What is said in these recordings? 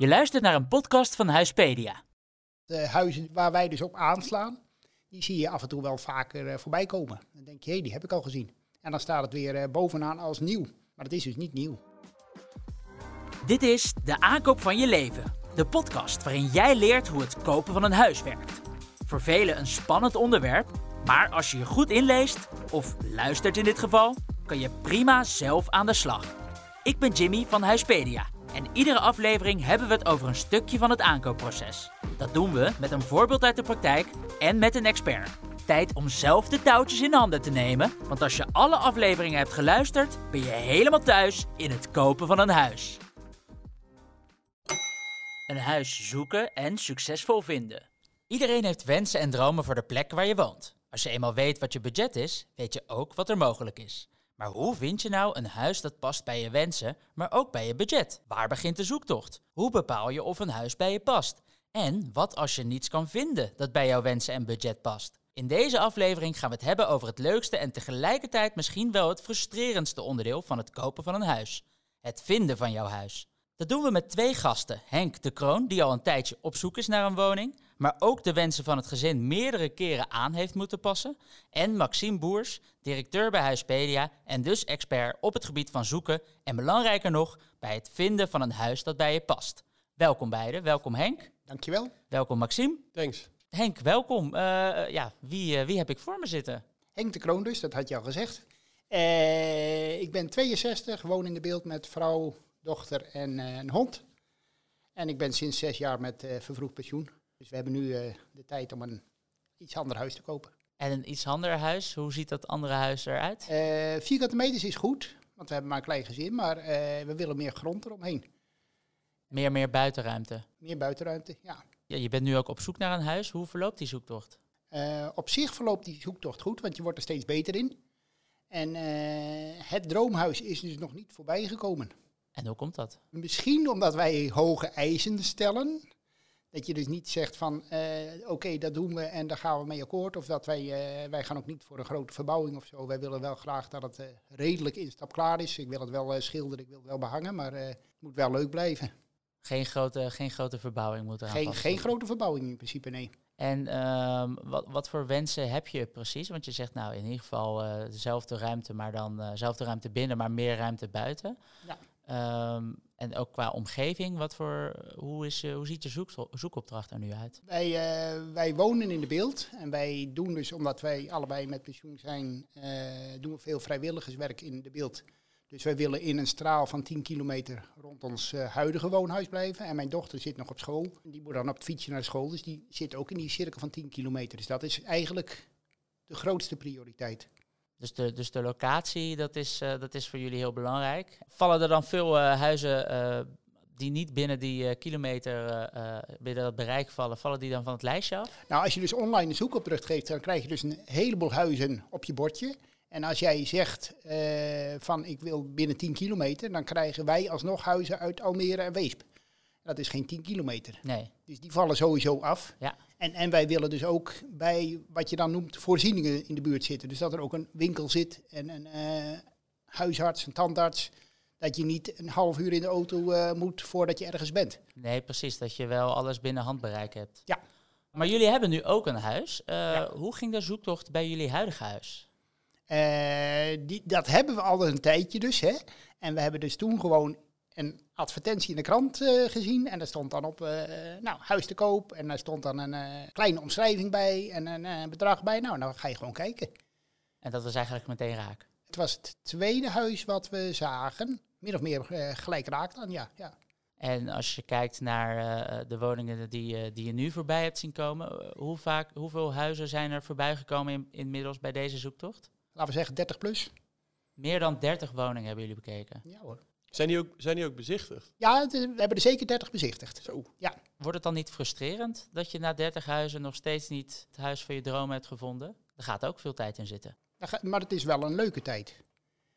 Je luistert naar een podcast van Huispedia. De huizen waar wij dus op aanslaan, die zie je af en toe wel vaker uh, voorbij komen. Dan denk je, hé, die heb ik al gezien. En dan staat het weer uh, bovenaan als nieuw. Maar het is dus niet nieuw. Dit is De Aankoop van Je Leven. De podcast waarin jij leert hoe het kopen van een huis werkt. Voor velen een spannend onderwerp, maar als je je goed inleest, of luistert in dit geval, kan je prima zelf aan de slag. Ik ben Jimmy van Huispedia en iedere aflevering hebben we het over een stukje van het aankoopproces. Dat doen we met een voorbeeld uit de praktijk en met een expert. Tijd om zelf de touwtjes in handen te nemen, want als je alle afleveringen hebt geluisterd, ben je helemaal thuis in het kopen van een huis. Een huis zoeken en succesvol vinden. Iedereen heeft wensen en dromen voor de plek waar je woont. Als je eenmaal weet wat je budget is, weet je ook wat er mogelijk is. Maar hoe vind je nou een huis dat past bij je wensen, maar ook bij je budget? Waar begint de zoektocht? Hoe bepaal je of een huis bij je past? En wat als je niets kan vinden dat bij jouw wensen en budget past? In deze aflevering gaan we het hebben over het leukste en tegelijkertijd misschien wel het frustrerendste onderdeel van het kopen van een huis: het vinden van jouw huis. Dat doen we met twee gasten. Henk de Kroon, die al een tijdje op zoek is naar een woning, maar ook de wensen van het gezin meerdere keren aan heeft moeten passen. En Maxime Boers, directeur bij Huispedia en dus expert op het gebied van zoeken en belangrijker nog, bij het vinden van een huis dat bij je past. Welkom beiden, welkom Henk. Dankjewel. Welkom Maxime. Thanks. Henk, welkom. Uh, ja, wie, uh, wie heb ik voor me zitten? Henk de Kroon dus, dat had je al gezegd. Uh, ik ben 62, woon in de beeld met vrouw, dochter en een hond. En ik ben sinds zes jaar met vervroegd pensioen. Dus we hebben nu uh, de tijd om een iets ander huis te kopen. En een iets ander huis, hoe ziet dat andere huis eruit? Vierkante meters is goed, want we hebben maar een klein gezin, maar we willen meer grond eromheen. Meer, meer buitenruimte? Meer buitenruimte, ja. ja. Je bent nu ook op zoek naar een huis. Hoe verloopt die zoektocht? op zich verloopt die zoektocht goed, want je wordt er steeds beter in. En het droomhuis is dus nog niet voorbij gekomen. En hoe komt dat? Misschien omdat wij hoge eisen stellen. Dat je dus niet zegt van uh, oké, okay, dat doen we en daar gaan we mee akkoord. Of dat wij, uh, wij gaan ook niet voor een grote verbouwing of zo. Wij willen wel graag dat het uh, redelijk instap klaar is. Ik wil het wel schilderen, ik wil het wel behangen, maar het moet wel leuk blijven. Geen grote, geen grote verbouwing moet er geen, geen grote verbouwing in principe, nee. En um, wat, wat voor wensen heb je precies? Want je zegt nou in ieder geval dezelfde ruimte, maar dan dezelfde ruimte binnen, maar meer ruimte buiten. Ja. Um, en ook qua omgeving, wat voor, hoe, is, hoe ziet de zoek, zoekopdracht er nu uit? Wij, uh, wij wonen in de beeld en wij doen dus, omdat wij allebei met pensioen zijn, uh, doen we veel vrijwilligerswerk in de beeld. Dus wij willen in een straal van 10 kilometer rond ons huidige woonhuis blijven. En mijn dochter zit nog op school. Die moet dan op het fietsje naar school, dus die zit ook in die cirkel van 10 kilometer. Dus dat is eigenlijk de grootste prioriteit. Dus de, dus de locatie, dat is, uh, dat is voor jullie heel belangrijk. Vallen er dan veel uh, huizen uh, die niet binnen die kilometer, binnen dat bereik vallen, vallen die dan van het lijstje af? Nou, als je dus online een zoekopdracht geeft, dan krijg je dus een heleboel huizen op je bordje. En als jij zegt van ik wil binnen 10 kilometer, dan krijgen wij alsnog huizen uit Almere en Weesp. Dat is geen 10 kilometer. Nee. Dus die vallen sowieso af. Ja. En, en wij willen dus ook bij wat je dan noemt voorzieningen in de buurt zitten. Dus dat er ook een winkel zit en een uh, huisarts, een tandarts. Dat je niet een half uur in de auto uh, moet voordat je ergens bent. Nee, precies. Dat je wel alles binnen handbereik hebt. Ja. Maar jullie hebben nu ook een huis. Uh, ja. Hoe ging de zoektocht bij jullie huidige huis? die, dat hebben we al een tijdje dus. Hè? En we hebben dus toen gewoon een advertentie in de krant uh, gezien. En daar stond dan op, uh, nou, huis te koop. En daar stond dan een uh, kleine omschrijving bij en een bedrag bij. Nou, dan ga je gewoon kijken. En dat was eigenlijk meteen raak? Het was het tweede huis wat we zagen. Min of meer gelijk raak dan, ja. ja. En als je kijkt naar de woningen die, die je nu voorbij hebt zien komen, hoe vaak, hoeveel huizen zijn er voorbij gekomen in, inmiddels bij deze zoektocht? Laten we zeggen 30 plus. Meer dan 30 woningen hebben jullie bekeken? Ja hoor. Zijn die ook, zijn die ook bezichtigd? Ja, we hebben er zeker 30 bezichtigd. Zo. Ja. Wordt het dan niet frustrerend dat je na 30 huizen nog steeds niet het huis van je droom hebt gevonden? Er gaat ook veel tijd in zitten. Maar het is wel een leuke tijd.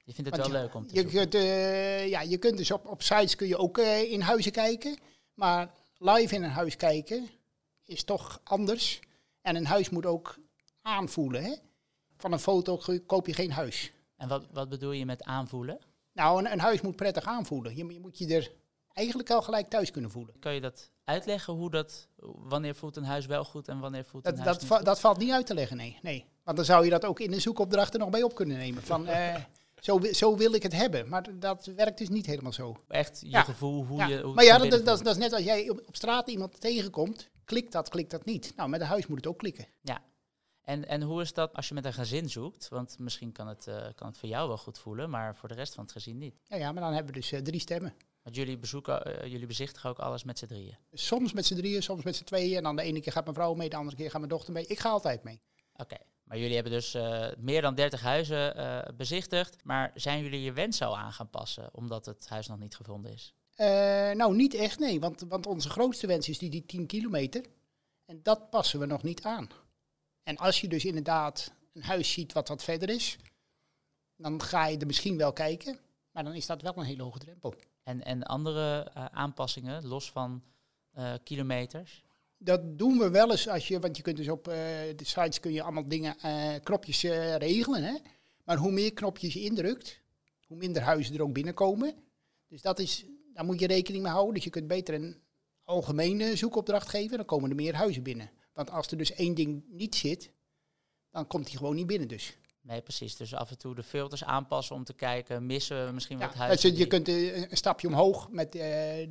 Je vindt het Want wel je, leuk om te je kunt, uh, ja, je kunt dus op, op sites kun je ook uh, in huizen kijken. Maar live in een huis kijken is toch anders. En een huis moet ook aanvoelen. Hè? Van een foto koop je geen huis. En wat, wat bedoel je met aanvoelen? Nou, een, een, huis moet prettig aanvoelen. Je, je, moet je er eigenlijk al gelijk thuis kunnen voelen. Kan je dat uitleggen hoe dat, wanneer voelt een huis wel goed en wanneer voelt een Dat, huis dat, niet dat valt niet uit te leggen, nee. nee. Want dan zou je dat ook in de zoekopdracht er nog bij op kunnen nemen. Van, eh, zo, zo wil ik het hebben. Maar dat werkt dus niet helemaal zo. Echt je Ja. gevoel, hoe Ja, je... Hoe maar ja, dat, dat, dat, is- net als jij op, op straat iemand tegenkomt. Klikt dat, klikt dat niet. Nou, met een huis moet het ook klikken. voelt. En, en hoe is dat als je met een gezin zoekt? Want misschien kan het, eh, kan het voor jou wel goed voelen, maar voor de rest van het gezin niet. Ja, ja maar dan hebben we dus eh, drie stemmen. Want jullie, bezoeken, eh, jullie bezichtigen ook alles met z'n drieën. Soms met z'n drieën, soms met z'n tweeën. En dan de ene keer gaat mijn vrouw mee, de andere keer gaat mijn dochter mee. Ik ga altijd mee. Oké, maar jullie hebben dus meer dan 30 huizen bezichtigd. Maar zijn jullie je wensen al aan gaan passen, omdat het huis nog niet gevonden is? Eh, nou, niet echt, nee. Want, want onze grootste wens is die, die 10 kilometer. En dat passen we nog niet aan. En als je dus inderdaad een huis ziet wat wat verder is, dan ga je er misschien wel kijken. Maar dan is dat wel een hele hoge drempel. En, en andere eh, aanpassingen, los van eh, kilometers? Dat doen we wel eens als je, want je kunt dus op eh, de sites kun je allemaal dingen, knopjes regelen. Hè? Maar hoe meer knopjes je indrukt, hoe minder huizen er ook binnenkomen. Dus dat is, daar moet je rekening mee houden. Dus je kunt beter een algemene zoekopdracht geven, dan komen er meer huizen binnen. Want als er dus één ding niet zit, dan komt die gewoon niet binnen dus. Nee, precies. Dus af en toe de filters aanpassen om te kijken, missen we misschien Ja, wat huizen? dus je kunt eh, een stapje omhoog met eh,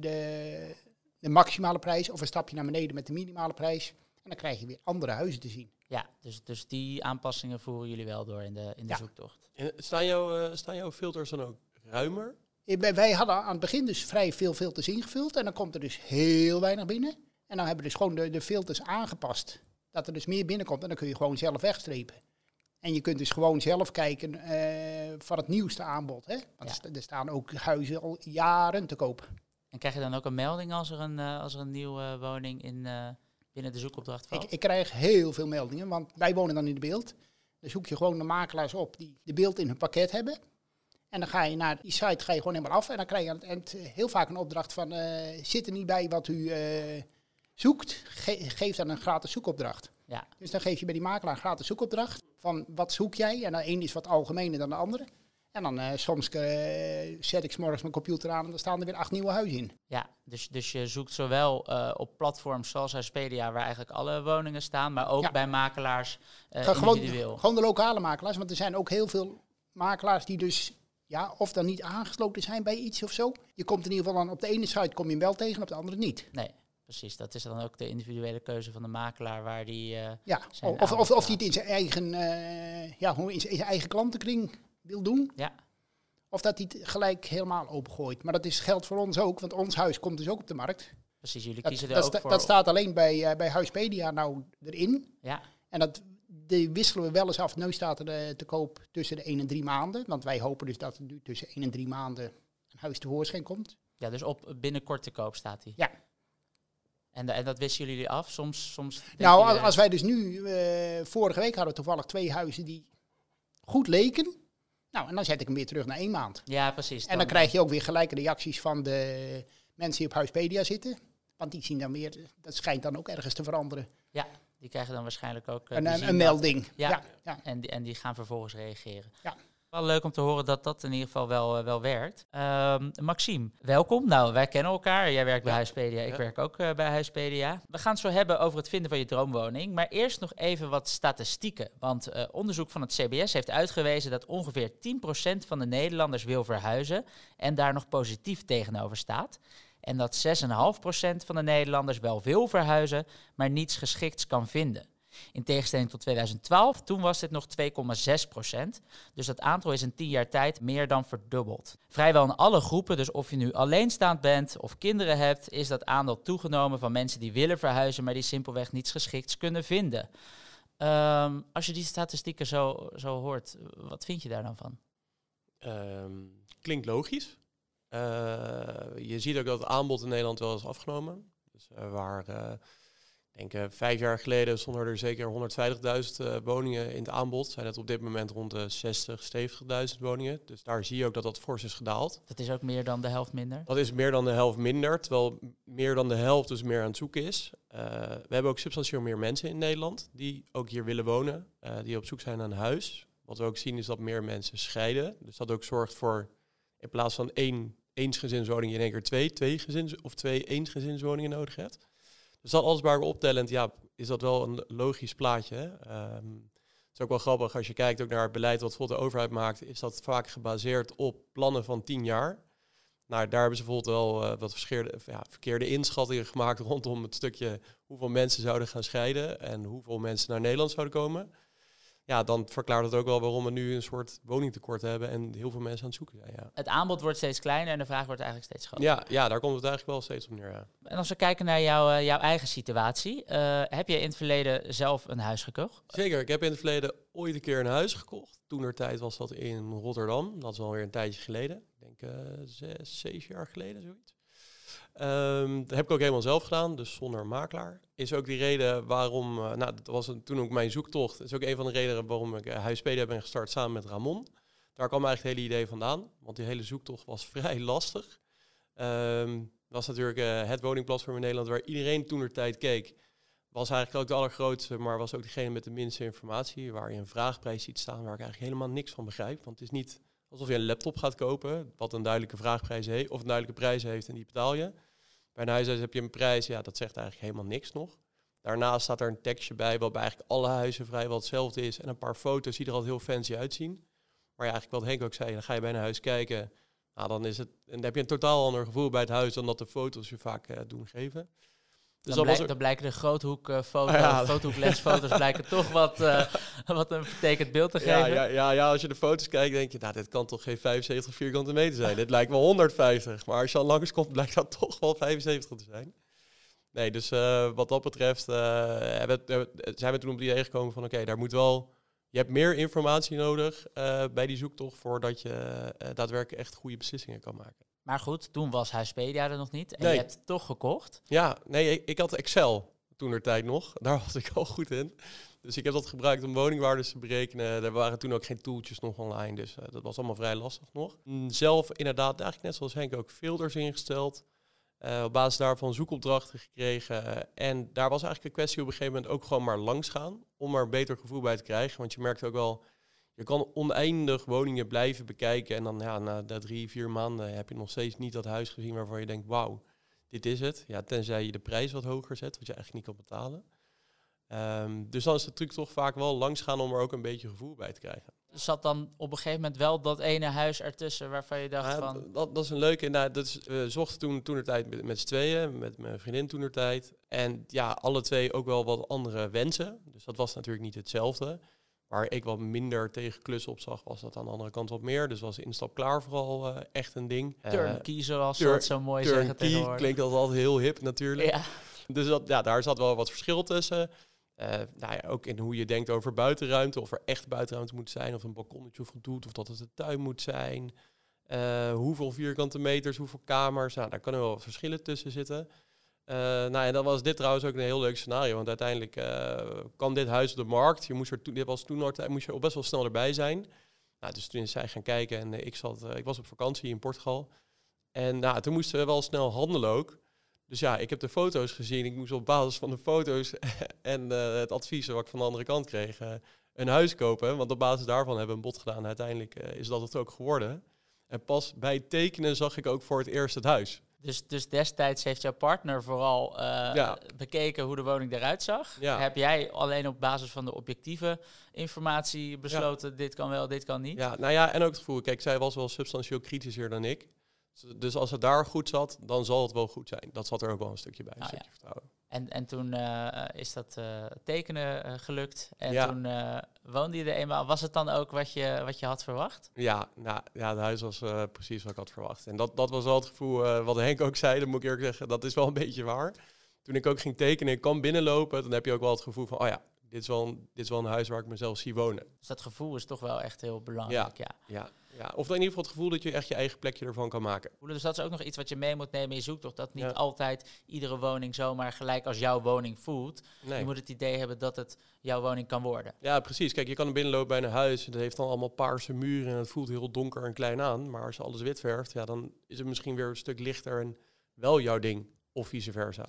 de, de maximale prijs of een stapje naar beneden met de minimale prijs. En dan krijg je weer andere huizen te zien. Ja, dus, dus die aanpassingen voeren jullie wel door in de, in de Ja. zoektocht. En staan, jouw, eh, staan jouw filters dan ook ruimer? Wij- Wij hadden aan het begin dus vrij veel filters ingevuld en dan komt er dus heel weinig binnen. En dan hebben we dus gewoon de, de filters aangepast. Dat er dus meer binnenkomt en dan kun je gewoon zelf wegstrepen. En je kunt dus gewoon zelf kijken eh, van het nieuwste aanbod. Hè? Want Ja. er staan ook huizen al jaren te koop. En krijg je dan ook een melding als er een, eh, als er een nieuwe woning in, eh, binnen de zoekopdracht valt? Ik, ik krijg heel veel meldingen, want wij wonen dan in de beeld. Dan zoek je gewoon de makelaars op die de beeld in hun pakket hebben. En dan ga je naar die site ga je gewoon helemaal af. En dan krijg je aan het eind eh, heel vaak een opdracht van... eh, zit er niet bij wat u eh, zoekt? Ge- geef dan een gratis zoekopdracht. Ja. Dus dan geef je bij die makelaar een gratis zoekopdracht. Van wat zoek jij? En dan één is wat algemener dan de andere. En dan eh, soms eh, zet ik 's morgens mijn computer aan en dan staan er weer acht nieuwe huizen in. Ja, dus, dus je zoekt zowel eh, op platforms zoals Huispedia, waar eigenlijk alle woningen staan, maar ook Ja. bij makelaars gewoon, individueel. gewoon de lokale makelaars, want er zijn ook heel veel makelaars die dus, ja, of dan niet aangesloten zijn bij iets of zo. Je komt in ieder geval dan op de ene site kom je hem wel tegen, op de andere niet. Nee, precies. Dat is dan ook de individuele keuze van de makelaar waar die... eh, Ja, Zijn of, of, of, die het in zijn eigen, eh, ja, hoe in zijn eigen klantenkring wil doen. Ja. Of dat hij het gelijk helemaal opengooit. Maar dat is, geldt voor ons ook, want ons huis komt dus ook op de markt. precies, jullie Dat, kiezen er dat, ook sta- voor... dat staat alleen bij, eh, bij Huispedia nou erin. Ja, En dat die wisselen we wel eens af. Nu staat er te koop tussen de 1 en 3 maanden. Want wij hopen dus dat er nu tussen 1 en 3 maanden een huis tevoorschijn komt. ja, dus op binnenkort te koop staat die. Ja. En, en dat wisten jullie af? Soms, soms nou, jullie- als, als wij dus nu, eh, vorige week hadden we toevallig twee huizen die goed leken. Nou, en dan zet ik hem weer terug naar één maand. Ja, precies. En dan krijg je ook weer gelijke reacties van de mensen die op Huispedia zitten. Want die zien dan weer, dat schijnt dan ook ergens te veranderen. Die krijgen dan waarschijnlijk ook... eh, Een, melding. Ja. Ja, ja. En die, en die gaan vervolgens reageren. Ja. Wel leuk om te horen dat dat in ieder geval wel, eh, wel werkt. Ehm, Maxime, welkom. Nou, wij kennen elkaar. Jij werkt bij Ja. Huispedia, ik Ja. werk ook eh, bij Huispedia. We gaan het zo hebben over het vinden van je droomwoning. Maar eerst nog even wat statistieken. Want eh, onderzoek van het CBS heeft uitgewezen dat ongeveer 10% van de Nederlanders wil verhuizen en daar nog positief tegenover staat. En dat 6,5% van de Nederlanders wel wil verhuizen, maar niets geschikts kan vinden. In tegenstelling tot 2012, toen was dit nog 2,6 procent. Dus dat aantal is in 10 jaar tijd meer dan verdubbeld. Vrijwel in alle groepen, dus of je nu alleenstaand bent of kinderen hebt, is dat aandeel toegenomen van mensen die willen verhuizen, maar die simpelweg niets geschikts kunnen vinden. Ehm, als je die statistieken zo, zo hoort, wat vind je daar dan van? Ehm, klinkt logisch. Eh, je ziet ook dat het aanbod in Nederland wel is afgenomen. Dus eh, waar, eh, denk eh, vijf jaar geleden stonden er zeker 150.000 eh, woningen in het aanbod. Zijn het op dit moment rond de 60, 70.000 woningen. Dus daar zie je ook dat dat fors is gedaald. Dat is ook meer dan de helft minder. Dat is meer dan de helft minder, terwijl meer dan de helft dus meer aan het zoeken is. Eh, we hebben ook substantieel meer mensen in Nederland die ook hier willen wonen, die op zoek zijn naar een huis. Wat we ook zien is dat meer mensen scheiden. Dus dat ook zorgt voor, in plaats van één eensgezinswoning in één keer twee, twee gezins of twee eensgezinswoningen nodig hebt. Dus dat alles bij elkaar optellend, ja, is dat wel een logisch plaatje. Ehm, het is ook wel grappig als je kijkt ook naar het beleid wat bijvoorbeeld de overheid maakt, is dat vaak gebaseerd op plannen van tien jaar. Nou, daar hebben ze bijvoorbeeld wel eh, wat ja, verkeerde inschattingen gemaakt rondom het stukje hoeveel mensen zouden gaan scheiden en hoeveel mensen naar Nederland zouden komen. Ja, dan verklaart het ook wel waarom we nu een soort woningtekort hebben en heel veel mensen aan het zoeken zijn. Ja, Het aanbod wordt steeds kleiner en de vraag wordt eigenlijk steeds groter. ja, ja daar komt het eigenlijk wel steeds op neer. Ja. En als we kijken naar jouw, eh, jouw eigen situatie, eh, heb je in het verleden zelf een huis gekocht? Zeker, ik heb in het verleden ooit een keer een huis gekocht. Toen tijd was dat in Rotterdam. Dat is alweer een tijdje geleden. Ik denk eh, zes, zeven jaar geleden, zoiets. Ehm, dat heb ik ook helemaal zelf gedaan, dus zonder makelaar. Is ook die reden waarom, eh, nou dat was toen ook mijn zoektocht. Is ook een van de redenen waarom ik uh, Huispede ben gestart samen met Ramon. Daar kwam eigenlijk het hele idee vandaan, want die hele zoektocht was vrij lastig. Ehm was natuurlijk eh, het woningplatform in Nederland waar iedereen toen tijd keek. Was eigenlijk ook de allergrootste, maar was ook degene met de minste informatie. Waar je een vraagprijs ziet staan waar ik eigenlijk helemaal niks van begrijp. Want het is niet alsof je een laptop gaat kopen, wat een duidelijke vraagprijs heeft, of een duidelijke prijs heeft en die betaal je. Bij een huishuis heb je een prijs, ja, dat zegt eigenlijk helemaal niks nog. Daarnaast staat er een tekstje bij, wat bij eigenlijk alle huizen vrijwel hetzelfde is. En een paar foto's die er al heel fancy uitzien. Maar ja, eigenlijk wat Henk ook zei, dan ga je bij een huis kijken. Nou, dan, is het, en dan heb je een totaal ander gevoel bij het huis dan dat de foto's je vaak eh, doen geven. Dus dan, blijk- dan blijken de groothoek eh foto, Ja. fotohoeklensfoto's blijken toch wat, eh, wat een vertekend beeld te geven. Ja, ja, ja, als je de foto's kijkt, denk je, nou, dit kan toch geen 75 vierkante meter zijn. dit lijkt wel 150. Maar als je al langs komt, blijkt dat toch wel 75 te zijn. Nee, dus eh, wat dat betreft eh, hebben hebben zijn we toen op het idee gekomen van, oké, daar moet wel... Je hebt meer informatie nodig eh, bij die zoektocht voordat je daadwerkelijk echt goede beslissingen kan maken. Maar goed, toen was Huispedia er nog niet en Nee. je hebt het toch gekocht. Ja, nee, ik, ik had Excel toen er tijd nog. Daar was ik al goed in. Dus ik heb dat gebruikt om woningwaardes te berekenen. Er waren toen ook geen tooltjes nog online, dus eh, dat was allemaal vrij lastig nog. Mm, Zelf inderdaad, eigenlijk net zoals Henk ook, filters ingesteld. Eh, op basis daarvan zoekopdrachten gekregen. En daar was eigenlijk een kwestie op een gegeven moment ook gewoon maar langs gaan. Om er een beter gevoel bij te krijgen. Want je merkt ook wel, je kan oneindig woningen blijven bekijken. En dan ja, na de drie, vier maanden heb je nog steeds niet dat huis gezien waarvan je denkt, wauw, dit is het. Ja, tenzij je de prijs wat hoger zet, wat je eigenlijk niet kan betalen. Ehm, dus dan is de truc toch vaak wel langs gaan om er ook een beetje gevoel bij te krijgen. Zat dan op een gegeven moment wel dat ene huis ertussen waarvan je dacht Ja, van... dat, dat is een leuke. Nou, dat is, we zochten toen, toen tijd met, met z'n tweeën, met mijn vriendin toen tijd. En ja, alle twee ook wel wat andere wensen. Dus dat was natuurlijk niet hetzelfde. Waar ik wat minder tegen klussen op zag, was dat aan de andere kant wat meer. Dus was instap klaar vooral eh, echt een ding. Turnkey, zoals ze dat zo mooi zeggen tegenwoordig. klinkt als altijd heel hip natuurlijk. Ja, Dus dat, ja, daar zat wel wat verschil tussen. Eh, nou ja, ook in hoe je denkt over buitenruimte. Of er echt buitenruimte moet zijn. Of een balkonnetje voldoet. Of dat het een tuin moet zijn. Eh, hoeveel vierkante meters, hoeveel kamers. Nou, daar kunnen wel verschillen tussen zitten. Eh, nou, en dan was dit trouwens ook een heel leuk scenario. Want uiteindelijk kwam dit huis op de markt. Je moest er toen, dit was toen nog, moest je best wel snel erbij zijn. Nou, dus toen is zij gaan kijken en ik, zat, ik was op vakantie in Portugal. En nou, toen moesten we wel snel handelen ook. Dus ja, ik heb de foto's gezien. Ik moest op basis van de foto's en eh, het advies wat ik van de andere kant kreeg, eh, een huis kopen. Want op basis daarvan hebben we een bod gedaan. Uiteindelijk eh, is dat het ook geworden. En pas bij het tekenen zag ik ook voor het eerst het huis. dus, dus destijds heeft jouw partner vooral Ja. bekeken hoe de woning eruit zag. Ja. Heb jij alleen op basis van de objectieve informatie besloten, dit kan wel, dit kan niet? Ja, nou ja, en ook het gevoel, kijk, zij was wel substantieel kritischer dan ik. Dus- als het daar goed zat, dan zal het wel goed zijn. Dat zat er ook wel een stukje bij, een Ah, stukje vertrouwen. En, en toen eh, is dat eh, tekenen eh, gelukt. En Ja. toen woonde je er eenmaal. Was het dan ook wat je, wat je had verwacht? Ja, nou, ja, het huis was precies wat ik had verwacht. En dat, dat was wel het gevoel, wat Henk ook zei, dat moet ik eerlijk zeggen, dat is wel een beetje waar. Toen ik ook ging tekenen, ik kwam binnenlopen, dan heb je ook wel het gevoel van, oh ja, dit is wel een, dit is wel een huis waar ik mezelf zie wonen. Dus dat gevoel is toch wel echt heel belangrijk. Ja. Ja, ja. Of in ieder geval het gevoel dat je echt je eigen plekje ervan kan maken. Dus dat is ook nog iets wat je mee moet nemen in je zoektocht. Dat niet Ja. altijd iedere woning zomaar gelijk als jouw woning voelt. Nee. Je moet het idee hebben dat het jouw woning kan worden. Ja, precies. Kijk, je kan er binnenlopen bij een huis. Het heeft dan allemaal paarse muren en het voelt heel donker en klein aan. Maar als je alles wit verft, ja, dan is het misschien weer een stuk lichter en wel jouw ding. Of vice versa.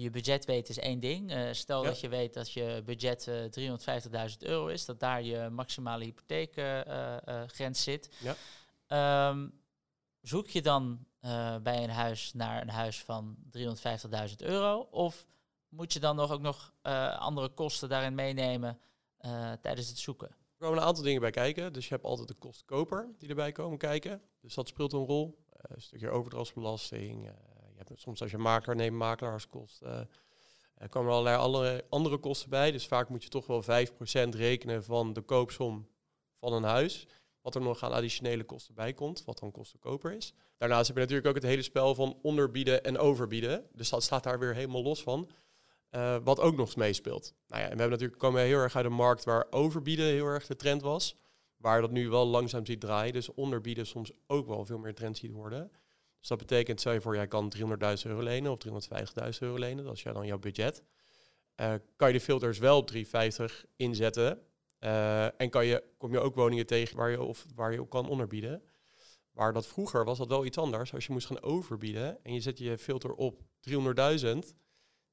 Je budget weten is één ding. Eh, stel Ja. dat je weet dat je budget eh 350.000 euro is, dat daar je maximale hypotheekgrens zit. Ja. Ehm, zoek je dan eh, bij een huis naar een huis van 350.000 euro? Of moet je dan nog ook nog eh, andere kosten daarin meenemen eh, tijdens het zoeken? Er komen een aantal dingen bij kijken. Dus je hebt altijd de kostenkoper die erbij komen kijken. Dus dat speelt een rol. Eh, een stukje overdrachtsbelasting. Eh, je hebt soms als je makelaar neemt, makelaarskosten. Er komen allerlei andere, andere kosten bij. Dus vaak moet je toch wel 5% rekenen van de koopsom van een huis. Wat er nog aan additionele kosten bij komt, wat dan kostenkoper is. Daarnaast heb je natuurlijk ook het hele spel van onderbieden en overbieden. Dus dat staat daar weer helemaal los van. Eh, wat ook nog eens meespeelt. Nou ja, en we hebben natuurlijk komen heel erg uit een markt waar overbieden heel erg de trend was. Waar dat nu wel langzaam ziet draaien. Dus onderbieden soms ook wel veel meer trend ziet worden. Dus dat betekent, stel je voor, jij kan 300.000 euro lenen of 350.000 euro lenen. Dat is ja dan jouw budget. Eh, kan je de filters wel op 350 inzetten. eh, en kan je, kom je ook woningen tegen waar je, of waar je op kan onderbieden. Maar dat vroeger was dat wel iets anders. Als je moest gaan overbieden en je zet je filter op 300.000,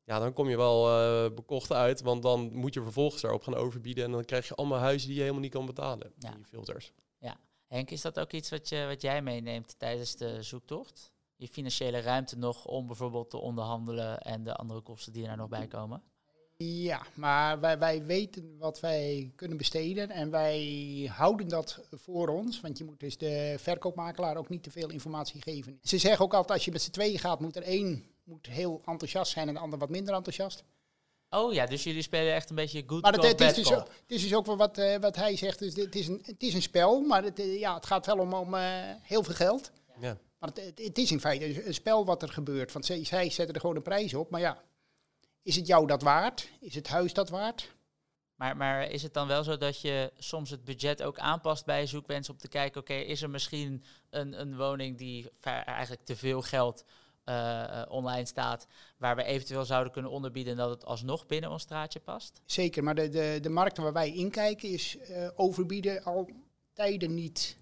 ja, dan kom je wel eh, bekocht uit. Want dan moet je vervolgens daarop gaan overbieden. En dan krijg je allemaal huizen die je helemaal niet kan betalen. Ja. Die filters. Henk, is dat ook iets wat, je, wat jij meeneemt tijdens de zoektocht? Je financiële ruimte nog om bijvoorbeeld te onderhandelen en de andere kosten die er nou nog bij komen? Ja, maar wij, wij weten wat wij kunnen besteden en wij houden dat voor ons. Want je moet dus de verkoopmakelaar ook niet te veel informatie geven. Ze zeggen ook altijd, als je met z'n tweeën gaat, moet er één moet heel enthousiast zijn en de ander wat minder enthousiast. Oh ja, dus jullie spelen echt een beetje good Maar het, cop, het, is bad dus, cop. ook- het is dus ook wel wat, eh, wat hij zegt. Dus het, is een, het is een spel, maar het, eh, ja, het gaat wel om, om eh, heel veel geld. Ja. Maar het, het, het is in feite een spel wat er gebeurt. Want zij, zij zetten er gewoon een prijs op. Maar ja, is het jou dat waard? Is het huis dat waard? Maar, maar is het dan wel zo dat je soms het budget ook aanpast bij je zoekwens om te kijken, oké, is er misschien een, een woning die eigenlijk te veel geld eh, eh, online staat, waar we eventueel zouden kunnen onderbieden en dat het alsnog binnen ons straatje past? Zeker, maar de, de, de markten waar wij inkijken is eh, overbieden al tijden niet,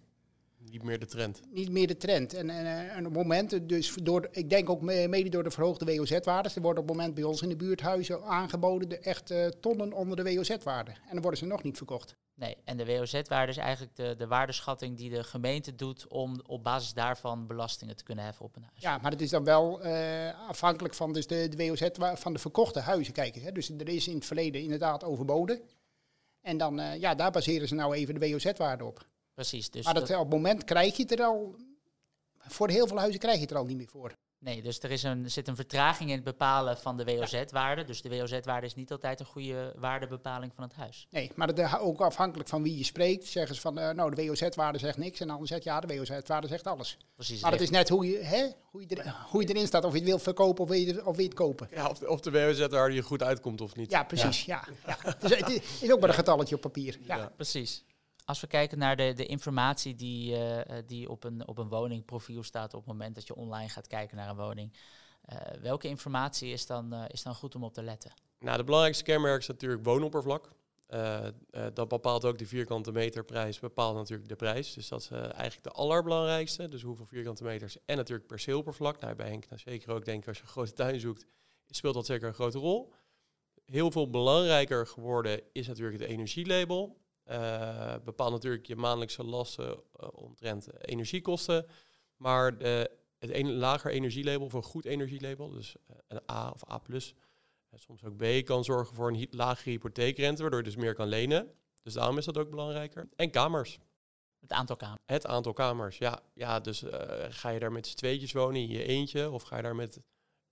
Niet meer de trend. niet meer de trend. En, en, eh, en op momenten, dus door, ik denk ook me- mede door de verhoogde WOZ-waardes, er worden op het moment bij ons in de buurt huizen aangeboden, de echt tonnen onder de WOZ-waarde. En dan worden ze nog niet verkocht. Nee, en de WOZ-waarde is eigenlijk de, de waardeschatting die de gemeente doet om op basis daarvan belastingen te kunnen heffen op een huis. Ja, maar het is dan wel eh, afhankelijk van dus de, de WOZ van de verkochte huizen kijken. Hè. Dus er is in het verleden inderdaad overboden. En dan, eh, ja, daar baseren ze nou even de WOZ-waarde op. Precies, dus maar dat, dat- op het moment krijg je het er al, voor heel veel huizen krijg je het er al niet meer voor. Nee, dus er, is een, er zit een vertraging in het bepalen van de WOZ-waarde. Dus de WOZ-waarde is niet altijd een goede waardebepaling van het huis. Nee, maar dat, eh, ook afhankelijk van wie je spreekt, zeggen ze van, eh, nou, de WOZ-waarde zegt niks. En dan zegt ja, de WOZ-waarde zegt alles. Precies. Maar het is net hoe je, hè, hoe, je er, hoe je erin staat, of je het wilt verkopen of wil je, of wil je het kopen. Ja, of, of de WOZ daar je goed uitkomt of niet. Ja, precies. Ja. Ja, Dus het is- is ook maar een getalletje op papier. Ja. Ja. Precies. Als we kijken naar de, de informatie die, eh, eh, die op, een, op een woningprofiel staat op het moment dat je online gaat kijken naar een woning. eh, welke informatie is dan, is dan goed om op te letten? Nou, de belangrijkste kenmerk is natuurlijk woonoppervlak. Dat bepaalt ook de vierkante meterprijs, bepaalt natuurlijk de prijs. Dus dat is eigenlijk de allerbelangrijkste. Dus hoeveel vierkante meters en natuurlijk perceeloppervlak. Nou, bij Henk nou, zeker ook, denk ik, als je een grote tuin zoekt, speelt dat zeker een grote rol. Heel veel belangrijker geworden is natuurlijk het energielabel. Eh bepaalt natuurlijk je maandelijkse lasten eh, omtrent energiekosten. Maar de, het een, lager energielabel of een goed energielabel, dus eh, een A of A+, soms ook B, kan zorgen voor een lagere hypotheekrente, waardoor je dus meer kan lenen. Dus daarom is dat ook belangrijker. En kamers. Het aantal kamers. Het aantal kamers, ja. Ja, dus ga je daar met z'n tweetjes wonen in je eentje, of ga je daar met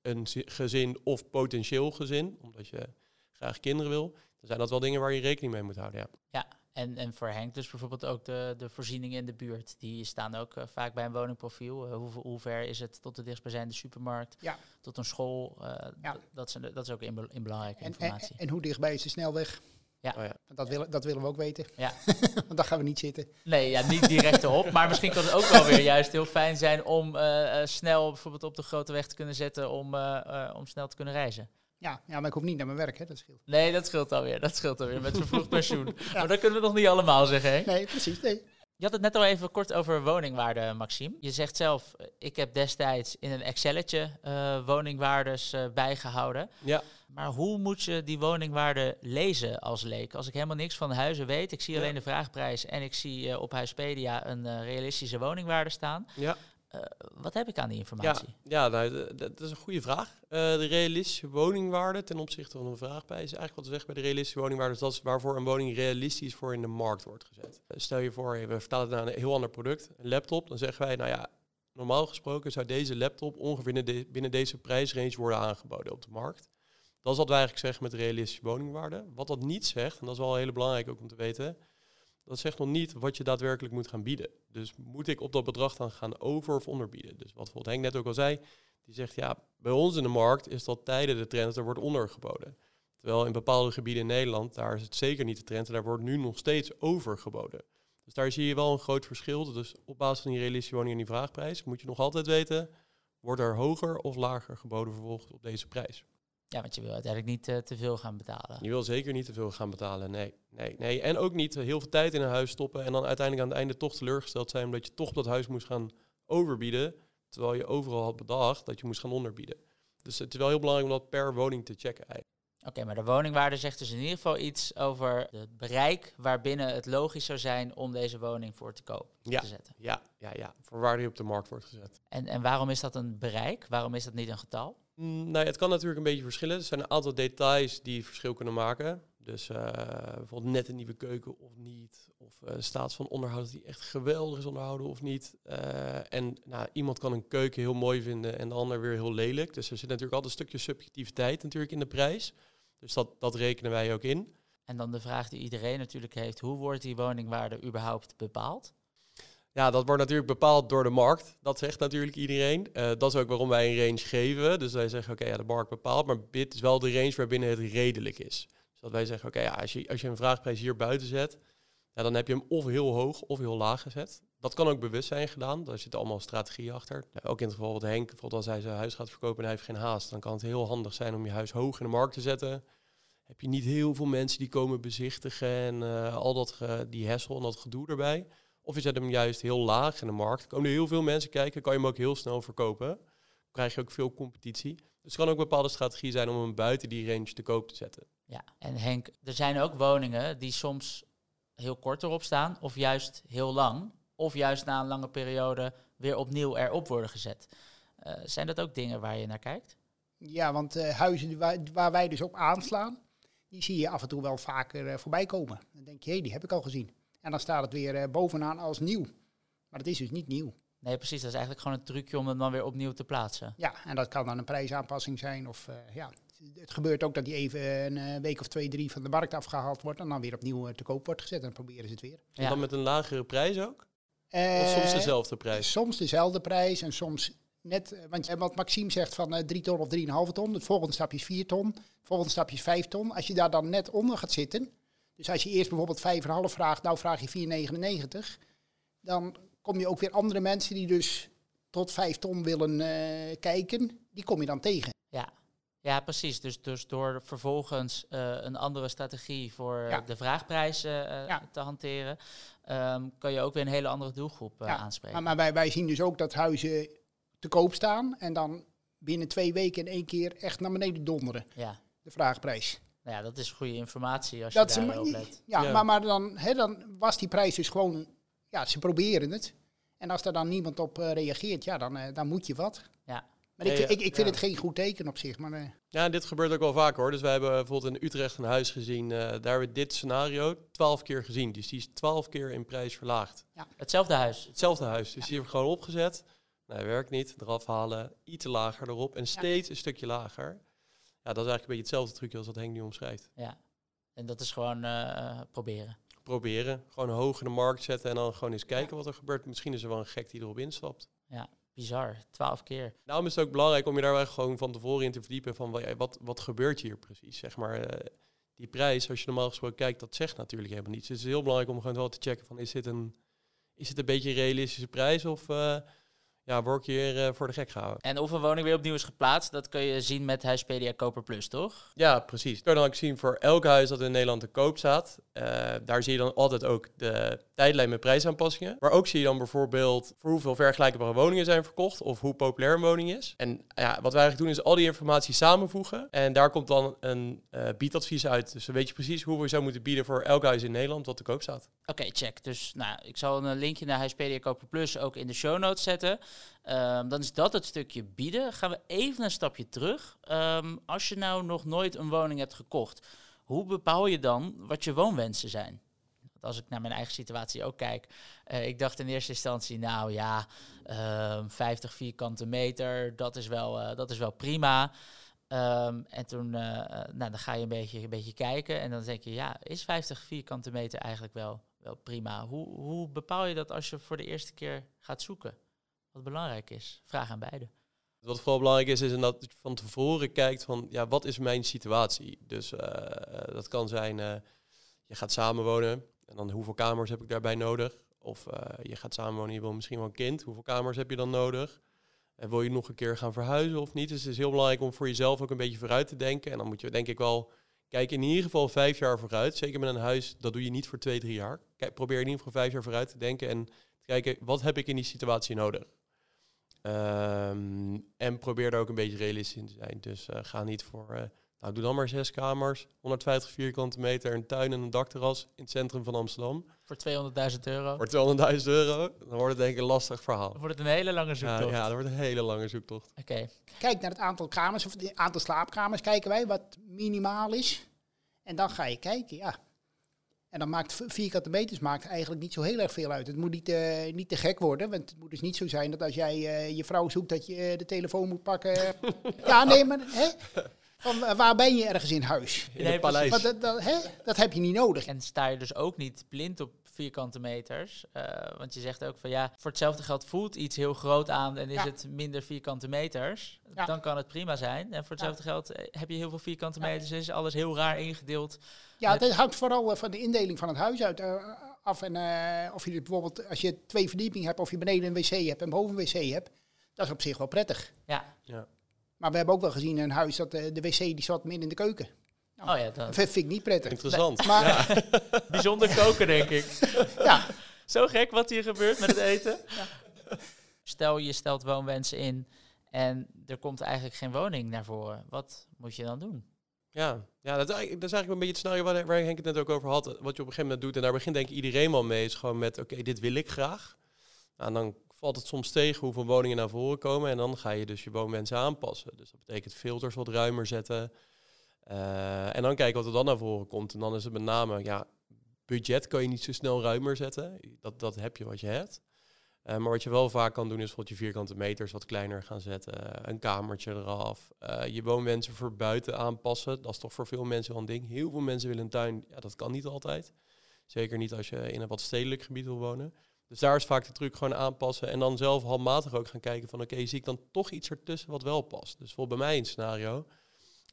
een zi- gezin of potentieel gezin, omdat je graag kinderen wil, dan zijn dat wel dingen waar je rekening mee moet houden, ja. Ja, en, en voor Henk dus bijvoorbeeld ook de, de voorzieningen in de buurt. Die staan ook eh, vaak bij een woningprofiel. Eh, hoe, hoe ver is het tot de dichtstbijzijnde supermarkt, Ja. tot een school? Eh, Ja. dat, zijn dat is ook in, in belangrijke En, en, informatie. en hoe dichtbij is de snelweg? Ja. Oh ja. Want dat, willen, dat willen we ook weten. Ja. Want daar gaan we niet zitten. Nee, ja, niet direct erop. Maar misschien kan het ook wel weer juist heel fijn zijn om snel bijvoorbeeld op de grote weg te kunnen zetten om, om snel te kunnen reizen. Ja, ja, maar ik hoef niet naar mijn werk, hè, dat scheelt. Nee, dat scheelt alweer. Dat scheelt alweer met vervroegd pensioen. Maar dat kunnen we nog niet allemaal zeggen, hè? Nee, precies. Nee. Je had het net al even kort over woningwaarde, Maxime. Je zegt zelf, eh, ik heb destijds in een Excelletje eh, woningwaardes eh, bijgehouden. Ja, Maar hoe moet je die woningwaarde lezen als leek? Als ik helemaal niks van huizen weet, ik zie Ja. alleen de vraagprijs en ik zie op Huispedia een realistische woningwaarde staan. ja. Uh, wat heb ik aan die informatie? Ja, ja nou, dat is een goede vraag. Uh, de realistische woningwaarde ten opzichte van een vraagprijs. Eigenlijk wat we zeggen bij de realistische woningwaarde, is dat is waarvoor een woning realistisch voor in de markt wordt gezet. stel je voor, we vertalen het naar een heel ander product, een laptop. Dan zeggen wij, nou ja, normaal gesproken zou deze laptop ongeveer binnen, deze prijsrange worden aangeboden op de markt. Dat is wat wij eigenlijk zeggen met realistische woningwaarde. Wat dat niet zegt, en dat is wel heel belangrijk ook om te weten, dat zegt nog niet wat je daadwerkelijk moet gaan bieden. Dus moet ik op dat bedrag dan gaan over- of onderbieden? Dus wat bijvoorbeeld Henk net ook al zei, die zegt ja, bij ons in de markt is dat tijden de trend, er wordt ondergeboden. Terwijl in bepaalde gebieden in Nederland, daar is het zeker niet de trend en daar wordt nu nog steeds overgeboden. Dus daar zie je wel een groot verschil. Dus op basis van die realistische en die vraagprijs moet je nog altijd weten, wordt er hoger of lager geboden vervolgens op deze prijs. Ja, want je wil uiteindelijk niet uh, te veel gaan betalen. Je wil zeker niet te veel gaan betalen, nee. nee, nee. En ook niet heel veel tijd in een huis stoppen en dan uiteindelijk aan het einde toch teleurgesteld zijn omdat je toch dat huis moest gaan overbieden, terwijl je overal had bedacht dat je moest gaan onderbieden. Dus het is wel heel belangrijk om dat per woning te checken eigenlijk. Oké, maar de woningwaarde zegt dus in ieder geval iets over het bereik waarbinnen het logisch zou zijn om deze woning voor te koop ja, te zetten. Ja, ja, ja, voor waar die op de markt wordt gezet. En, en waarom is dat een bereik? Waarom is dat niet een getal? Mm, nou, het kan natuurlijk een beetje verschillen. Er zijn een aantal details die verschil kunnen maken. Dus uh, bijvoorbeeld net een nieuwe keuken of niet. Of uh, staat van onderhoud die echt geweldig is onderhouden of niet. Uh, en nou, iemand kan een keuken heel mooi vinden en de ander weer heel lelijk. Dus er zit natuurlijk altijd een stukje subjectiviteit natuurlijk in de prijs. Dus dat, dat rekenen wij ook in. En dan de vraag die iedereen natuurlijk heeft, hoe wordt die woningwaarde überhaupt bepaald? Ja, dat wordt natuurlijk bepaald door de markt. Dat zegt natuurlijk iedereen. Uh, dat is ook waarom wij een range geven. Dus wij zeggen, oké, ja, de markt bepaalt, maar dit is wel de range waarbinnen het redelijk is. Dus dat wij zeggen, oké, ja, als, je, als je een vraagprijs hier buiten zet, ja, dan heb je hem of heel hoog of heel laag gezet. Dat kan ook bewust zijn gedaan. Daar zit allemaal strategie achter. Nou, ook in het geval wat Henk, bijvoorbeeld als hij zijn huis gaat verkopen en hij heeft geen haast, dan kan het heel handig zijn om je huis hoog in de markt te zetten. Heb je niet heel veel mensen die komen bezichtigen en uh, al dat die hessel en dat gedoe erbij. Of je zet hem juist heel laag in de markt. Komen er heel veel mensen kijken, kan je hem ook heel snel verkopen. Dan krijg je ook veel competitie. Dus het kan ook een bepaalde strategie zijn om hem buiten die range te koop te zetten. Ja, en Henk, er zijn ook woningen die soms heel kort erop staan, of juist heel lang, of juist na een lange periode weer opnieuw erop worden gezet. Uh, zijn dat ook dingen waar je naar kijkt? Ja, want uh, huizen waar, waar, wij dus op aanslaan, die zie je af en toe wel vaker uh, voorbij komen. Dan denk je, hé, hey, die heb ik al gezien. En dan staat het weer bovenaan als nieuw. Maar dat is dus niet nieuw. Nee, precies. Dat is eigenlijk gewoon een trucje om hem dan weer opnieuw te plaatsen. Ja, en dat kan dan een prijsaanpassing zijn. Of ja, het gebeurt ook dat die even een week of twee, drie van de markt afgehaald wordt. En dan weer opnieuw te koop wordt gezet. En dan proberen ze het weer. En dan met een lagere prijs ook? of soms dezelfde prijs? Soms dezelfde prijs en soms net, want wat Maxime zegt van uh, 3 ton of 3,5 ton, het volgende stapje is 4 ton, het volgende stapje is 5 ton. Als je daar dan net onder gaat zitten, dus als je eerst bijvoorbeeld 5,5 vraagt, nou vraag je 4,99, dan kom je ook weer andere mensen die dus tot 5 ton willen uh, kijken, die kom je dan tegen. Ja, ja, precies. Dus, dus door vervolgens uh, een andere strategie voor ja. de vraagprijs uh, ja. te hanteren, um, kan je ook weer een hele andere doelgroep ja. aanspreken. Maar, maar wij, wij zien dus ook dat huizen te koop staan en dan binnen twee weken in één keer echt naar beneden donderen. Ja. De vraagprijs. Nou ja, dat is goede informatie als dat je daarop let. Ja, ja, Maar, maar dan, hè, dan was die prijs dus gewoon, ja, ze proberen het. En als er dan niemand op reageert, ja, dan, dan moet je wat. Ja. Maar ik, ik, ik vind het geen goed teken op zich. Maar, uh. Ja, dit gebeurt ook wel vaak hoor. Dus wij hebben bijvoorbeeld in Utrecht een huis gezien. Uh, daar hebben we dit scenario twaalf keer gezien. Dus die is twaalf keer in prijs verlaagd. Ja. Hetzelfde huis? Hetzelfde huis. Dus ja. die hebben we gewoon opgezet. Nee, werkt niet. Eraf halen. Iets lager erop. En steeds een stukje lager. Ja, dat is eigenlijk een beetje hetzelfde trucje als wat Henk nu omschrijft. Ja. En dat is gewoon uh, proberen. Proberen. Gewoon hoog in de markt zetten en dan gewoon eens kijken wat er gebeurt. Misschien is er wel een gek die erop instapt. Ja. Bizar, twaalf keer. Daarom is het ook belangrijk om je daar gewoon van tevoren in te verdiepen van wat, wat gebeurt hier precies, zeg maar. Uh, die prijs, als je normaal gesproken kijkt, dat zegt natuurlijk helemaal niets. Dus het is heel belangrijk om gewoon wel te checken van is dit een, is dit een beetje een realistische prijs of uh, ja, word je hier uh, voor de gek gehouden. En of een woning weer opnieuw is geplaatst, dat kun je zien met Huispedia Koper Plus, toch? Ja, precies. Dat kan ik zien voor elk huis dat in Nederland te koop staat. Uh, daar zie je dan altijd ook de tijdlijn met prijsaanpassingen. Maar ook zie je dan bijvoorbeeld voor hoeveel vergelijkbare woningen zijn verkocht of hoe populair een woning is. En ja, wat wij eigenlijk doen is al die informatie samenvoegen. En daar komt dan een uh, biedadvies uit. Dus dan weet je precies hoe we zou moeten bieden voor elk huis in Nederland wat te koop staat. Oké, okay, check. Dus nou, ik zal een linkje naar Huispedia Koper Plus ook in de show notes zetten. Ehm, dan is dat het stukje bieden. Gaan we even een stapje terug. Ehm, als je nou nog nooit een woning hebt gekocht, hoe bepaal je dan wat je woonwensen zijn? als ik naar mijn eigen situatie ook kijk, uh, ik dacht in eerste instantie, nou ja, uh, ehm, 50 vierkante meter, dat is wel, uh, dat is wel prima. En toen uh, nou, dan ga je een beetje, een beetje kijken en dan denk je, ja, is 50 vierkante meter eigenlijk wel, wel prima? Hoe, hoe bepaal je dat als je voor de eerste keer gaat zoeken? Wat belangrijk is? Vraag aan beide. Wat vooral belangrijk is, is dat je van tevoren kijkt van, ja, wat is mijn situatie? Dus dat kan zijn, je gaat samenwonen, en dan hoeveel kamers heb ik daarbij nodig? Of je gaat samenwonen, je wil misschien wel een kind. Hoeveel kamers heb je dan nodig? En wil je nog een keer gaan verhuizen of niet? Dus het is heel belangrijk om voor jezelf ook een beetje vooruit te denken. En dan moet je denk ik wel kijken in ieder geval vijf jaar vooruit. Zeker met een huis, dat doe je niet voor twee, drie jaar. Kijk, probeer in ieder geval vijf jaar vooruit te denken en te kijken, wat heb ik in die situatie nodig? Um, en probeer daar ook een beetje realistisch in te zijn. Dus uh, ga niet voor... Uh, nou, doe dan maar zes kamers, 150 vierkante meter, een tuin en een dakterras in het centrum van Amsterdam. Voor 200.000 euro? Voor 200.000 euro. Dan wordt het denk ik een lastig verhaal. Dan wordt het een hele lange zoektocht. Ja, ja dat wordt een hele lange zoektocht. Oké. Kijk naar het aantal kamers, of het aantal slaapkamers kijken wij, wat minimaal is. En dan ga je kijken, ja. En dan maakt vierkante meters maakt eigenlijk niet zo heel erg veel uit. Het moet niet, uh, niet te gek worden. Want het moet dus niet zo zijn dat als jij uh, je vrouw zoekt dat je uh, de telefoon moet pakken. ja, nee, maar hè? Van eh, waar ben je ergens in huis? In het paleis. Maar dat, dat, hè? dat heb je niet nodig. En sta je dus ook niet blind op vierkante meters. Uh, want je zegt ook van ja, voor hetzelfde geld voelt iets heel groot aan en is ja. het minder vierkante meters. Ja. Dan kan het prima zijn. En voor hetzelfde ja. geld eh, heb je heel veel vierkante meters, is alles heel raar ingedeeld. Ja, het hangt vooral van de indeling van het huis uit. Uh, af en uh, of je bijvoorbeeld, als je twee verdiepingen hebt, of je beneden een wc hebt en boven een wc hebt, dat is op zich wel prettig. Ja. ja. Maar we hebben ook wel gezien in een huis dat de, de wc die zat midden in de keuken. Oh ja, dat vind ik niet prettig. Interessant. Nee, maar ja. Bijzonder koken, denk ik. ja. Zo gek wat hier gebeurt met het eten. Ja. Stel, je stelt woonwensen in en er komt eigenlijk geen woning naar voren. Wat moet je dan doen? Ja, ja dat, is eigenlijk, dat is eigenlijk een beetje het scenario waar, waar Henk het net ook over had. Wat je op een gegeven moment doet. En daar begint denk ik iedereen wel mee. Is gewoon met, oké, okay, dit wil ik graag. Nou, en dan valt het soms tegen hoeveel woningen naar voren komen. En dan ga je dus je woonwensen aanpassen. Dus dat betekent filters wat ruimer zetten. Uh, en dan kijken wat er dan naar voren komt. En dan is het met name, ja, budget kan je niet zo snel ruimer zetten. Dat, dat heb je wat je hebt. Uh, maar wat je wel vaak kan doen is bijvoorbeeld je vierkante meters wat kleiner gaan zetten. Een kamertje eraf. Uh, je woonwensen voor buiten aanpassen. Dat is toch voor veel mensen wel een ding. Heel veel mensen willen een tuin. Ja, dat kan niet altijd. Zeker niet als je in een wat stedelijk gebied wil wonen. Dus daar is vaak de truc gewoon aanpassen en dan zelf handmatig ook gaan kijken van oké, zie ik dan toch iets ertussen wat wel past. Dus bijvoorbeeld bij mij een scenario.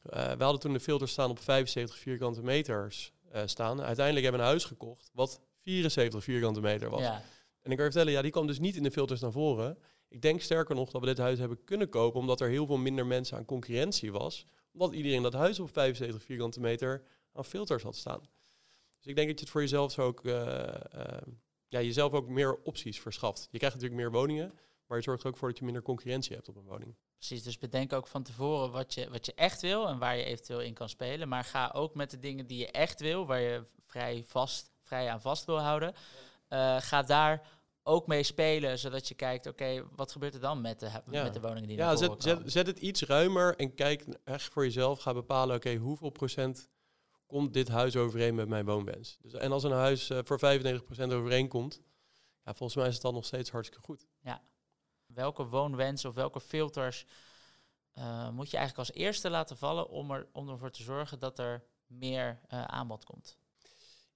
Uh, we hadden toen de filters staan op 75 vierkante meters uh, staan. Uiteindelijk hebben we een huis gekocht wat 74 vierkante meter was. Ja. En ik kan je vertellen, ja, die kwam dus niet in de filters naar voren. Ik denk sterker nog dat we dit huis hebben kunnen kopen omdat er heel veel minder mensen aan concurrentie was. Omdat iedereen dat huis op 75 vierkante meter aan filters had staan. Dus ik denk dat je het voor jezelf zo ook... Uh, ja, jezelf ook meer opties verschaft. Je krijgt natuurlijk meer woningen, maar je zorgt er ook voor dat je minder concurrentie hebt op een woning. Precies, dus bedenk ook van tevoren wat je, wat je echt wil en waar je eventueel in kan spelen. Maar ga ook met de dingen die je echt wil, waar je vrij, vast, vrij aan vast wil houden. Uh, ga daar ook mee spelen, zodat je kijkt, oké, okay, wat gebeurt er dan met de, ja. met de woningen die ja, zet, zet, zet, het iets ruimer en kijk echt voor jezelf. Ga bepalen, oké, okay, hoeveel procent komt dit huis overeen met mijn woonwens? Dus, en als een huis uh, voor 95% overeenkomt, ja, volgens mij is het dan nog steeds hartstikke goed. Ja. Welke woonwens of welke filters uh, moet je eigenlijk als eerste laten vallen om, er, om ervoor te zorgen dat er meer uh, aanbod komt?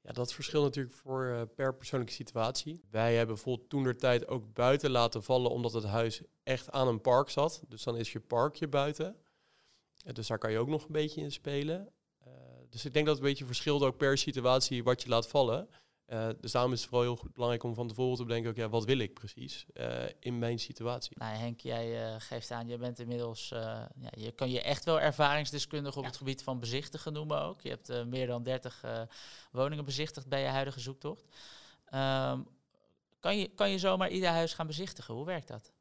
Ja, dat verschilt natuurlijk voor uh, per persoonlijke situatie. Wij hebben bijvoorbeeld toen der tijd ook buiten laten vallen omdat het huis echt aan een park zat. Dus dan is je parkje buiten. Dus daar kan je ook nog een beetje in spelen. Dus ik denk dat het een beetje verschilt ook per situatie wat je laat vallen. Uh, dus daarom is het vooral heel goed belangrijk om van tevoren te bedenken, ook, ja, wat wil ik precies uh, in mijn situatie? Nou Henk, jij uh, geeft aan, je bent inmiddels, ja, je kan je echt wel ervaringsdeskundig op ja. het gebied van bezichtigen noemen ook. Je hebt meer dan 30 woningen bezichtigd bij je huidige zoektocht. Um, kan, je, kan je zomaar ieder huis gaan bezichtigen? Hoe werkt dat?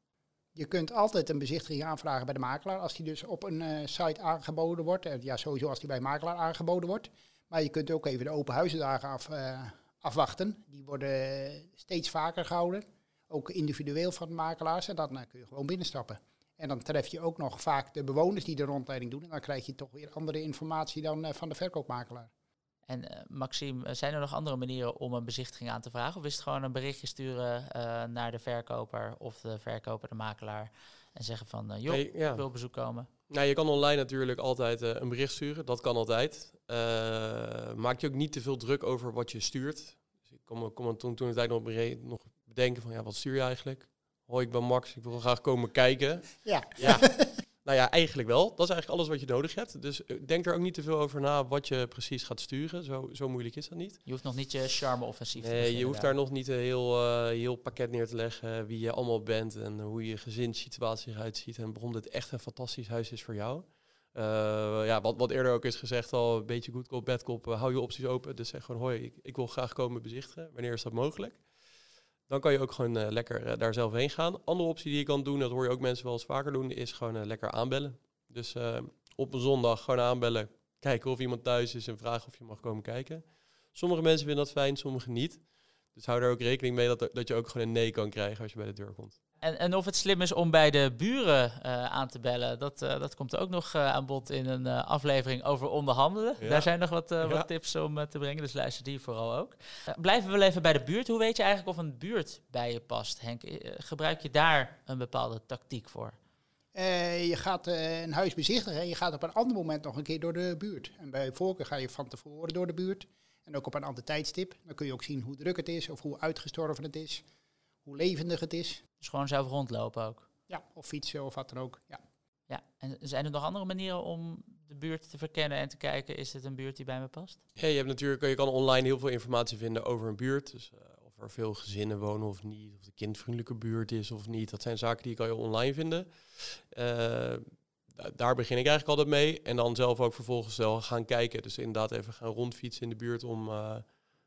Je kunt altijd een bezichtiging aanvragen bij de makelaar als die dus op een uh, site aangeboden wordt. Uh, ja, sowieso als die bij makelaar aangeboden wordt. Maar je kunt ook even de open huizendagen af, uh, afwachten. Die worden steeds vaker gehouden. ook individueel van de makelaars. En dan eh, kun je gewoon binnenstappen. En dan tref je ook nog vaak de bewoners die de rondleiding doen. En dan krijg je toch weer andere informatie dan eh, van de verkoopmakelaar. En uh, Maxime, zijn er nog andere manieren om een bezichtiging aan te vragen? Of is het gewoon een berichtje sturen uh, naar de verkoper of de verkoper, de makelaar en zeggen van, uh, joh, ja. ik wil op bezoek komen? Nou, je kan online natuurlijk altijd een bericht sturen, dat kan altijd. maak je ook niet te veel druk over wat je stuurt. Dus ik kom, kom toen, toen de tijd nog, nog bedenken van, ja, wat stuur je eigenlijk? Hoi, ik ben Max, ik wil graag komen kijken. Ja. ja. Nou ja, eigenlijk wel. Dat is eigenlijk alles wat je nodig hebt. Dus eh, denk er ook niet te veel over na wat je precies gaat sturen. Zo, zo moeilijk is dat niet. Je hoeft nog niet je charme-offensief nee, te Nee, je hoeft daar nog niet een heel, uh, heel pakket neer te leggen. Wie je allemaal bent en hoe je gezinssituatie eruit ziet. En waarom dit echt een fantastisch huis is voor jou. Uh, ja, wat, wat eerder ook is gezegd al, een beetje bad cop, hou je opties open. Dus zeg gewoon, hoi, ik, ik wil graag komen bezichtigen. Wanneer is dat mogelijk? Dan kan je ook gewoon uh, lekker uh, daar zelf heen gaan. Andere optie die je kan doen, dat hoor je ook mensen wel eens vaker doen, is gewoon uh, lekker aanbellen. Dus op een zondag gewoon aanbellen, kijken of iemand thuis is en vragen of je mag komen kijken. Sommige mensen vinden dat fijn, sommige niet. Dus hou er ook rekening mee dat, dat je ook gewoon een nee kan krijgen als je bij de deur komt. En, en of het slim is om bij de buren uh, aan te bellen, dat, uh, dat komt ook nog uh, aan bod in een aflevering over onderhandelen. Ja. Daar zijn nog wat, ja. wat tips om te brengen, dus luister die vooral ook. blijven we wel even bij de buurt. Hoe weet je eigenlijk of een buurt bij je past, Henk? gebruik je daar een bepaalde tactiek voor? je gaat een huis bezichtigen en je gaat op een ander moment nog een keer door de buurt. En bij voorkeur ga je van tevoren door de buurt. En ook op een ander tijdstip. Dan kun je ook zien hoe druk het is of hoe uitgestorven het is hoe levendig het is. Dus gewoon zelf rondlopen ook? Ja, of fietsen of wat dan ook, ja. Ja, en zijn er nog andere manieren om de buurt te verkennen en te kijken, is het een buurt die bij me past? Ja, je hebt natuurlijk, je kan online heel veel informatie vinden over een buurt. Dus uh, of er veel gezinnen wonen of niet, of de kindvriendelijke buurt is of niet. Dat zijn zaken die kan je online vinden. Uh, daar begin ik eigenlijk altijd mee. En dan zelf ook vervolgens wel gaan kijken. Dus inderdaad even gaan rondfietsen in de buurt om uh,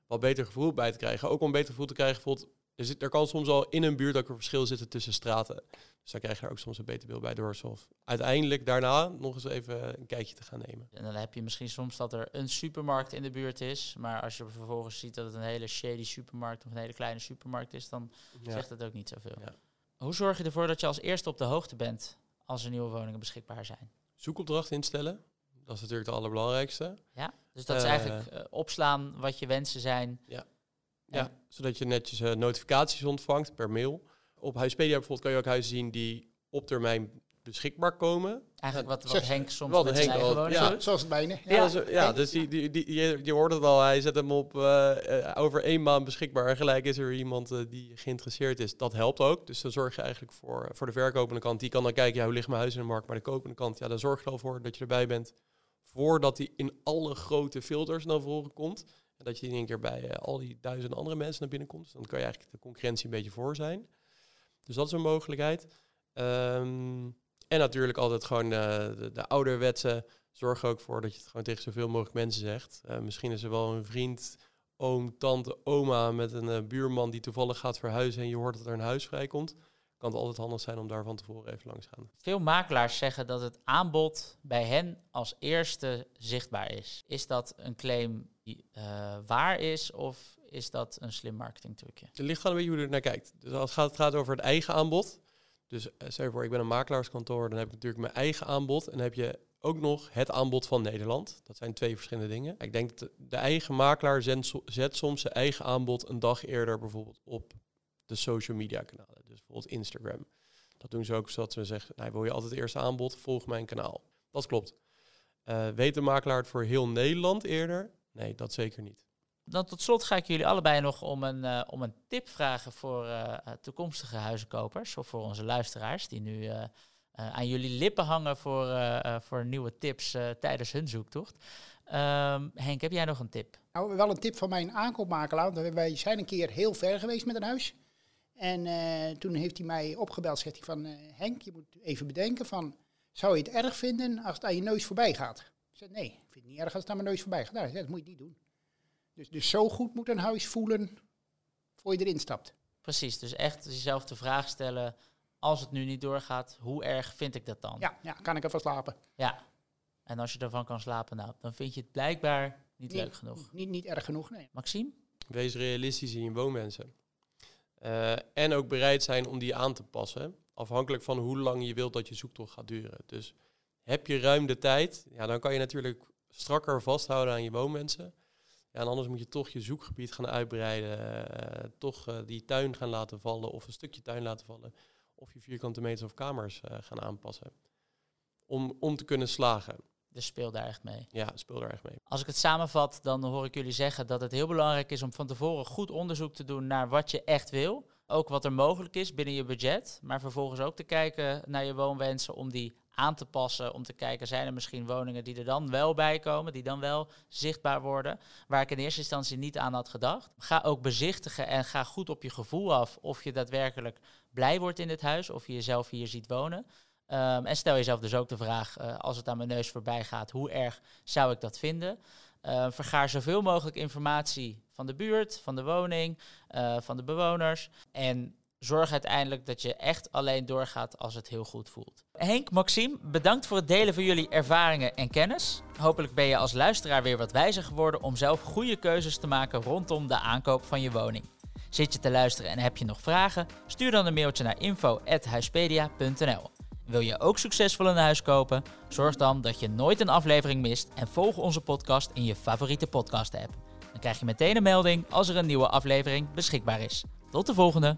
wat beter gevoel bij te krijgen. Ook om een beter gevoel te krijgen bijvoorbeeld er, zit, er kan soms al in een buurt ook een verschil zitten tussen straten. Dus daar krijg je er ook soms een beter beeld bij door. Of uiteindelijk daarna nog eens even een kijkje te gaan nemen. En dan heb je misschien soms dat er een supermarkt in de buurt is. Maar als je vervolgens ziet dat het een hele shady supermarkt of een hele kleine supermarkt is, dan zegt het ook niet zoveel. Ja. Hoe zorg je ervoor dat je als eerste op de hoogte bent als er nieuwe woningen beschikbaar zijn? Zoekopdracht instellen. Dat is natuurlijk het allerbelangrijkste. Ja, dus dat is eigenlijk uh, opslaan wat je wensen zijn. Ja. Ja, zodat je netjes uh, notificaties ontvangt per mail. Op Huispedia bijvoorbeeld kan je ook huizen zien die op termijn beschikbaar komen. Eigenlijk wat, wat Henk soms wat met Henk zijn al, ja. Zoals het bijna. Ja, ja, dus, ja dus die, die, die, je, je hoort het al, hij zet hem op uh, over één maand beschikbaar. En gelijk is er iemand uh, die geïnteresseerd is. Dat helpt ook. Dus dan zorg je eigenlijk voor, voor de verkopende kant. Die kan dan kijken, ja, hoe ligt mijn huis in de markt? Maar de kopende kant, ja, dan zorg je ervoor dat je erbij bent. Voordat hij in alle grote filters naar voren komt. Dat je in één keer bij uh, al die duizenden andere mensen naar binnen komt. Dus dan kan je eigenlijk de concurrentie een beetje voor zijn. Dus dat is een mogelijkheid. Um, en natuurlijk altijd gewoon uh, de, de ouderwetse. Zorg er ook voor dat je het gewoon tegen zoveel mogelijk mensen zegt. Uh, misschien is er wel een vriend, oom, tante, oma met een buurman die toevallig gaat verhuizen en je hoort dat er een huis vrijkomt kan het altijd handig zijn om daar van tevoren even langs te gaan. Veel makelaars zeggen dat het aanbod bij hen als eerste zichtbaar is. Is dat een claim die uh, waar is of is dat een slim marketingtrucje? Het ligt gewoon een beetje hoe je er naar kijkt. Dus als het gaat, het gaat over het eigen aanbod. Dus uh, stel je voor, ik ben een makelaarskantoor, dan heb ik natuurlijk mijn eigen aanbod. En dan heb je ook nog het aanbod van Nederland. Dat zijn twee verschillende dingen. Ik denk dat de eigen makelaar zet soms zijn eigen aanbod een dag eerder bijvoorbeeld op de social media kanalen. Dus bijvoorbeeld Instagram. Dat doen ze ook zodat ze zeggen, nou, wil je altijd het eerste aanbod, volg mijn kanaal. Dat klopt. Uh, weet de makelaar het voor heel Nederland eerder? Nee, dat zeker niet. Dan tot slot ga ik jullie allebei nog om een, uh, om een tip vragen voor uh, toekomstige huizenkopers of voor onze luisteraars die nu aan jullie lippen hangen voor, voor nieuwe tips tijdens hun zoektocht. Um, Henk, heb jij nog een tip? Nou, wel een tip van mijn aankoopmakelaar. Wij zijn een keer heel ver geweest met een huis. En uh, toen heeft hij mij opgebeld, zegt hij van... Uh, Henk, je moet even bedenken van... Zou je het erg vinden als het aan je neus voorbij gaat? Ik zei, nee, ik vind het niet erg als het aan mijn neus voorbij gaat. Nou, dat moet je niet doen. Dus, dus zo goed moet een huis voelen voor je erin stapt. Precies, dus echt jezelf de vraag stellen... Als het nu niet doorgaat, hoe erg vind ik dat dan? Ja, ja kan ik ervan slapen? Ja, en als je ervan kan slapen, nou, dan vind je het blijkbaar niet, leuk genoeg. Niet, niet erg genoeg, nee. Maxime? Wees realistisch in je woonwensen. Eh, en ook bereid zijn om die aan te passen, afhankelijk van hoe lang je wilt dat je zoektocht gaat duren. Dus heb je ruim de tijd, ja, dan kan je natuurlijk strakker vasthouden aan je woonwensen. Ja, en anders moet je toch je zoekgebied gaan uitbreiden, eh, toch eh, die tuin gaan laten vallen of een stukje tuin laten vallen. Of je vierkante meters of kamers gaan aanpassen. Om, om te kunnen slagen. Dus speel daar echt mee. Ja, speel daar echt mee. Als ik het samenvat, dan hoor ik jullie zeggen dat het heel belangrijk is om van tevoren goed onderzoek te doen naar wat je echt wil. Ook wat er mogelijk is binnen je budget. Maar vervolgens ook te kijken naar je woonwensen om die aan te passen. Om te kijken, zijn er misschien woningen die er dan wel bij komen, die dan wel zichtbaar worden. Waar ik in eerste instantie niet aan had gedacht. Ga ook bezichtigen en ga goed op je gevoel af of je daadwerkelijk blij wordt in dit huis. Of je jezelf hier ziet wonen. Um, en stel jezelf dus ook de vraag, uh, als het aan mijn neus voorbij gaat, hoe erg zou ik dat vinden? Uh, vergaar zoveel mogelijk informatie van de buurt, van de woning, uh, van de bewoners. En zorg uiteindelijk dat je echt alleen doorgaat als het heel goed voelt. Henk, Maxime, bedankt voor het delen van jullie ervaringen en kennis. Hopelijk ben je als luisteraar weer wat wijzer geworden om zelf goede keuzes te maken rondom de aankoop van je woning. Zit je te luisteren en heb je nog vragen? Stuur dan een mailtje naar info.huispedia.nl. Wil je ook succesvol een huis kopen? Zorg dan dat je nooit een aflevering mist en volg onze podcast in je favoriete podcast-app. Dan krijg je meteen een melding als er een nieuwe aflevering beschikbaar is. Tot de volgende!